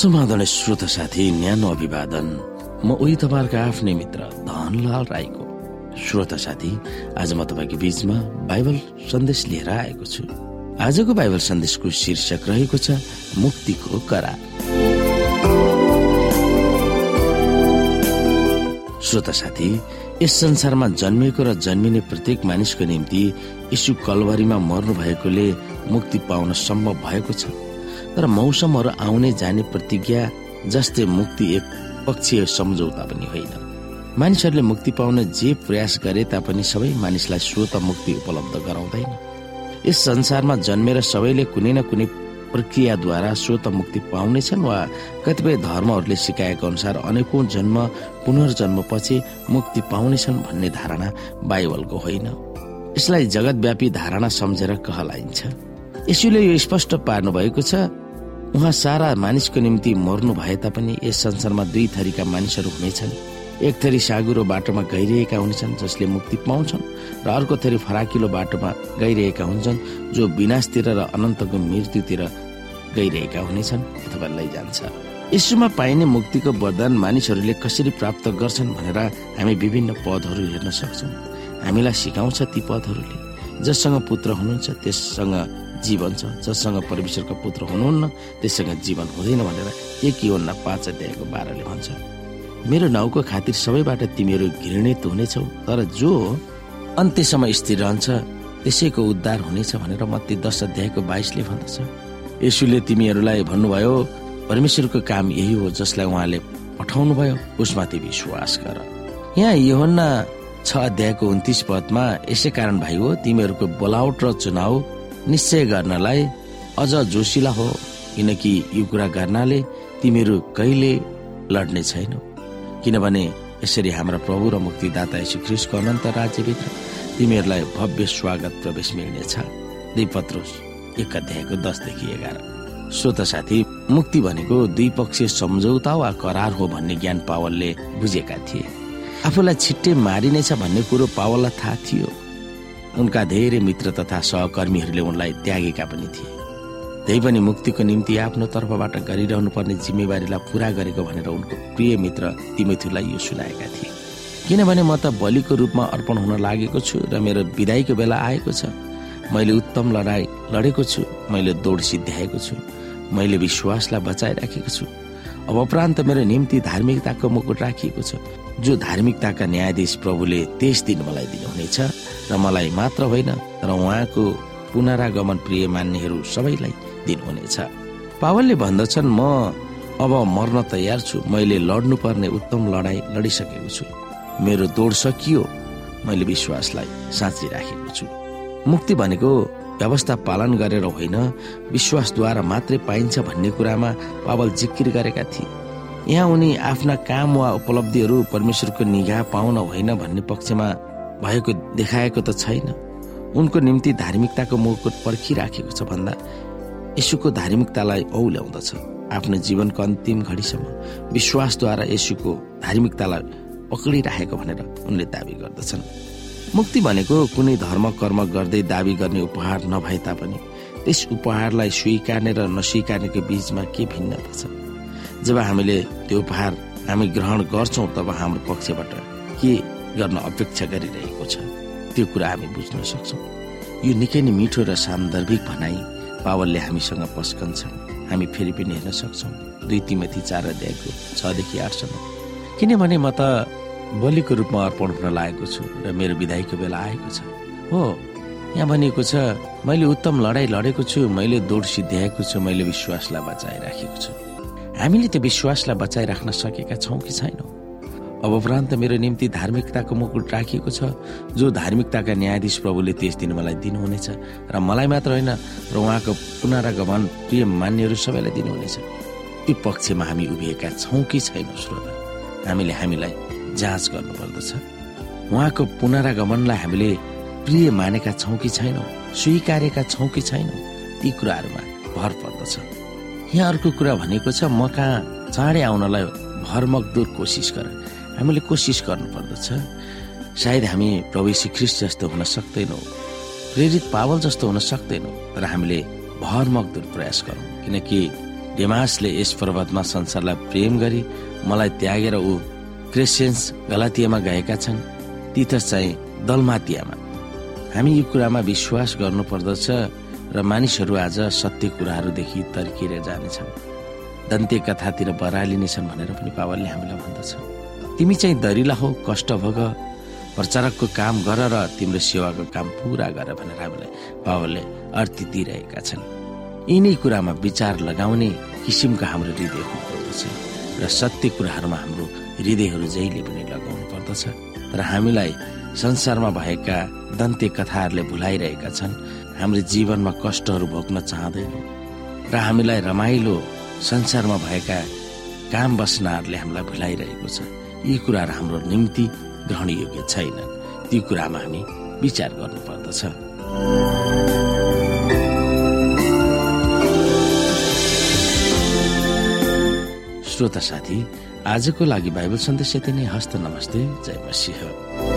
समाधान श्रोता साथी न्यानो अभिवादन। म उही तपाईँहरूको आफ्नै मित्र धनलाल राईको। श्रोता साथी आज म तपाईँको बीचमा बाइबल सन्देश लिएर आएको छु। आजको बाइबल सन्देशको शीर्षक रहेको छ मुक्तिको करा श्रोता साथी यस संसारमा जन्मिएको र जन्मिने प्रत्येक मानिसको निम्ति यीशु कलवारीमा मर्नु भएकोले मुक्ति पाउन सम्भव भएको छ। तर मौसमहरू आउने जाने प्रतिज्ञा जस्तै मुक्ति एक पक्षीय सम्झौता पनि होइन। मानिसहरूले मुक्ति पाउन जे प्रयास गरे तापनि सबै मानिसलाई स्वत मुक्ति उपलब्ध गराउँदैन। यस संसारमा जन्मेर सबैले कुनै न कुनै प्रक्रियाद्वारा स्वत मुक्ति पाउनेछन् वा कतिपय धर्महरूले सिकाएको अनुसार अनेकौं जन्म पुनर्जन्मपछि मुक्ति पाउनेछन् भन्ने धारणा बाइबलको होइन। यसलाई जगतव्यापी धारणा सम्झेर कहलाइन्छ। यसुले यो स्पष्ट पार्नु भएको छ उहाँ सारा मानिसको निम्ति मर्नु भए तापनि यस संसारमा दुई थरीका मानिसहरू हुनेछन्। एक थरी साँगुरो बाटोमा गइरहेका हुनेछन् जसले मुक्ति पाउँछन् र अर्को थरी फराकिलो बाटोमा गइरहेका हुन्छन् जो विनाशतिर र अनन्तको मृत्युतिर गइरहेका हुनेछन् अथवा लैजान्छ। यसुमा पाइने मुक्तिको वरदान मानिसहरूले कसरी प्राप्त गर्छन् भनेर हामी विभिन्न पदहरू हेर्न सक्छौँ। हामीलाई सिकाउँछ ती पदहरूले। जससँग पुत्र हुनुहुन्छ त्यससँग जीवन छ जससँग परमेश्वरका पुत्र हुनुहुन्न त्यससँग जीवन हुँदैन भनेर एक योन्ना पाँच अध्यायको बाह्रले भन्छ। मेरो नाउँको खातिर सबैबाट तिमीहरू घृणित हुनेछौ तर जो अन्त्यसम्म स्थिर रहन्छ त्यसैको उद्धार हुनेछ भनेर मत्ती दश अध्यायको बाइसले भन्दछ। यसुले तिमीहरूलाई भन्नुभयो परमेश्वरको काम यही हो जसलाई उहाँले पठाउनु भयो उसमाथि विश्वास गर। यहाँ योहन्ना छ अध्यायको उन्तिस पदमा यसै कारण भाइ हो तिमीहरूको बोलावट र चुनाव निश्चय गर्नलाई अझ जोसिला हो किनकि यो कुरा गर्नाले तिमीहरू कहिले लड्ने छैनौ। किनभने यसरी हाम्रा प्रभु र मुक्तिदाता यशु ख्रिसको अनन्त राज्यभित्र तिमीहरूलाई भव्य स्वागत प्रवेश मिल्नेछ। पत्रोस एक अध्यायको दसदेखि एघार। श्रोत साथी मुक्ति भनेको द्विपक्षीय सम्झौता वा करार हो भन्ने ज्ञान पावलले बुझेका थिए। आफूलाई छिट्टै मारिनेछ भन्ने कुरो पावललाई थाहा थियो। उनका धेरै मित्र तथा सहकर्मीहरूले उनलाई त्यागेका पनि थिए। त्यही पनि मुक्तिको निम्ति आफ्नो तर्फबाट गरिरहनु पर्ने जिम्मेवारीलाई पूरा गरेको भनेर उनको प्रिय मित्र तिमेथुलाई यो सुनाएका थिए। किनभने म त बलिको रूपमा अर्पण हुन लागेको छु र मेरो विदाईको बेला आएको छ। मैले उत्तम लडाई लडेको छु मैले दौड सिद्ध्याएको छु मैले विश्वासलाई बचाइराखेको छु। अब उपरान्त मेरो निम्ति धार्मिकताको मुकुट राखिएको छ। जो धार्मिकताका न्यायाधीश प्रभुले त्यस दिन मलाई दिनुहुनेछ र मलाई मात्र होइन तर उहाँको पुनरागमन प्रिय मान्नेहरू सबैलाई दिनुहुनेछ। पावलले भन्दछन् म अब मर्न तयार छु। मैले लड्नु पर्ने उत्तम लडाई लडिसकेको छु। मेरो दौड सकियो। मैले विश्वासलाई साँची राखेको छु। मुक्ति भनेको व्यवस्था पालन गरेर होइन विश्वासद्वारा मात्रै पाइन्छ भन्ने कुरामा पावल जिकिर गरेका थिए। यहाँ उनी आफ्ना काम वा उपलब्धिहरू परमेश्वरको निगाह पाउन होइन भन्ने पक्षमा भएको देखाएको त छैन। उनको निम्ति धार्मिकताको मुकुट पर्खिराखेको छ भन्दा यसुको धार्मिकतालाई औल्याउँदछ। आफ्नो जीवनको अन्तिम घडीसम्म विश्वासद्वारा यसुको धार्मिकतालाई पक्रिराखेको भनेर उनले दावी गर्दछन्। मुक्ति भनेको कुनै धर्म कर्म गर्दै दावी गर्ने उपहार नभए तापनि त्यस उपहारलाई स्वीकार्ने र नस्वीकार्नेको बीचमा के भिन्नता छ? जब हामीले त्यो उपहार हामी ग्रहण गर्छौँ तब हाम्रो पक्षबाट के गर्न अपेक्षा गरिरहेको छ। त्यो कुरा हामी बुझ्न सक्छौँ। यो निकै नै मिठो र सान्दर्भिक भनाइ पावलले हामीसँग पस्कन्छन्। हामी फेरि पनि हेर्न सक्छौँ। दुई तिमेथी चार अध्यायको छदेखि आठसम्म। किनभने म त बलिको रूपमा अर्पण हुन लागेको छु र मेरो विदाईको बेला आएको छ। हो यहाँ भनिएको छ मैले उत्तम लडाई लडेको छु मैले दौड सिद्ध्याएको छु मैले विश्वासलाई बचाइराखेको छु। हामीले त्यो विश्वासलाई बचाइराख्न सकेका छौँ कि छैनौँ? अब उपरान्त मेरो निम्ति धार्मिकताको मुकुट राखिएको छ। जो धार्मिकताका न्यायाधीश प्रभुले त्यस दिन मलाई दिनुहुनेछ र मलाई मात्र होइन र उहाँको पुनरागमन प्रिय मान्यहरू सबैलाई दिनुहुनेछ। त्यो पक्षमा हामी उभिएका छौँ कि छैनौँ श्रोता? हामीले हामीलाई जाँच गर्नुपर्दछ। उहाँको पुनरागमनलाई हामीले प्रिय मानेका छौँ कि छैनौँ स्वीकारेका छौँ कि छैनौँ ती कुराहरूमा भर पर्दछ। यहाँ अर्को कुरा भनेको छ म कहाँ चाँडै आउनलाई भरमकदुर कोसिस गर। हामीले कोसिस गर्नु पर्दछ सायद हामी प्रभु ख्रिस्ट जस्तो हुन सक्दैनौँ। प्रेरित पावल जस्तो हुन सक्दैनौँ तर हामीले भरमकदुर प्रयास गरौँ। किनकि डेमासले यस पर्वतमा संसारलाई प्रेम गरी मलाई त्यागेर ऊ क्रिस्चियन्स गलातियामा गएका छन् तिथस चाहिँ दलमातियामा। हामी यो कुरामा विश्वास गर्नुपर्दछ र मानिसहरू आज सत्य कुराहरूदेखि तर्किएर जानेछन्। दन्त्य कथातिर बरालिनेछन् भनेर पनि पावलले हामीलाई भन्दछ। तिमी चाहिँ दरिला हो कष्ट भोग प्रचारकको काम गर र तिम्रो सेवाको काम पुरा गर भनेर हामीलाई पावलले अर्थी दिइरहेका छन्। यिनै कुरामा विचार लगाउने किसिमको हाम्रो हृदय हुनुपर्दछ र सत्य कुराहरूमा हाम्रो हृदयहरू जहिले पनि लगाउनु पर्दछ। तर हामीलाई संसारमा भएका दन्त्य कथाहरूले भुलाइरहेका छन् हाम्रो जीवनमा कष्टहरू भोग्न चाहँदैनौँ र हामीलाई रमाइलो संसारमा भएका काम बस्नाहरूले हामीलाई भुलाइरहेको छ। यी कुराहरू हाम्रो निम्ति ग्रहण योग्य छैनन् ती कुरामा हामी विचार गर्नुपर्दछ। श्रोता साथी आजको लागि बाइबल सन्देश यति नै। हस्त नमस्ते। जय मसिंह।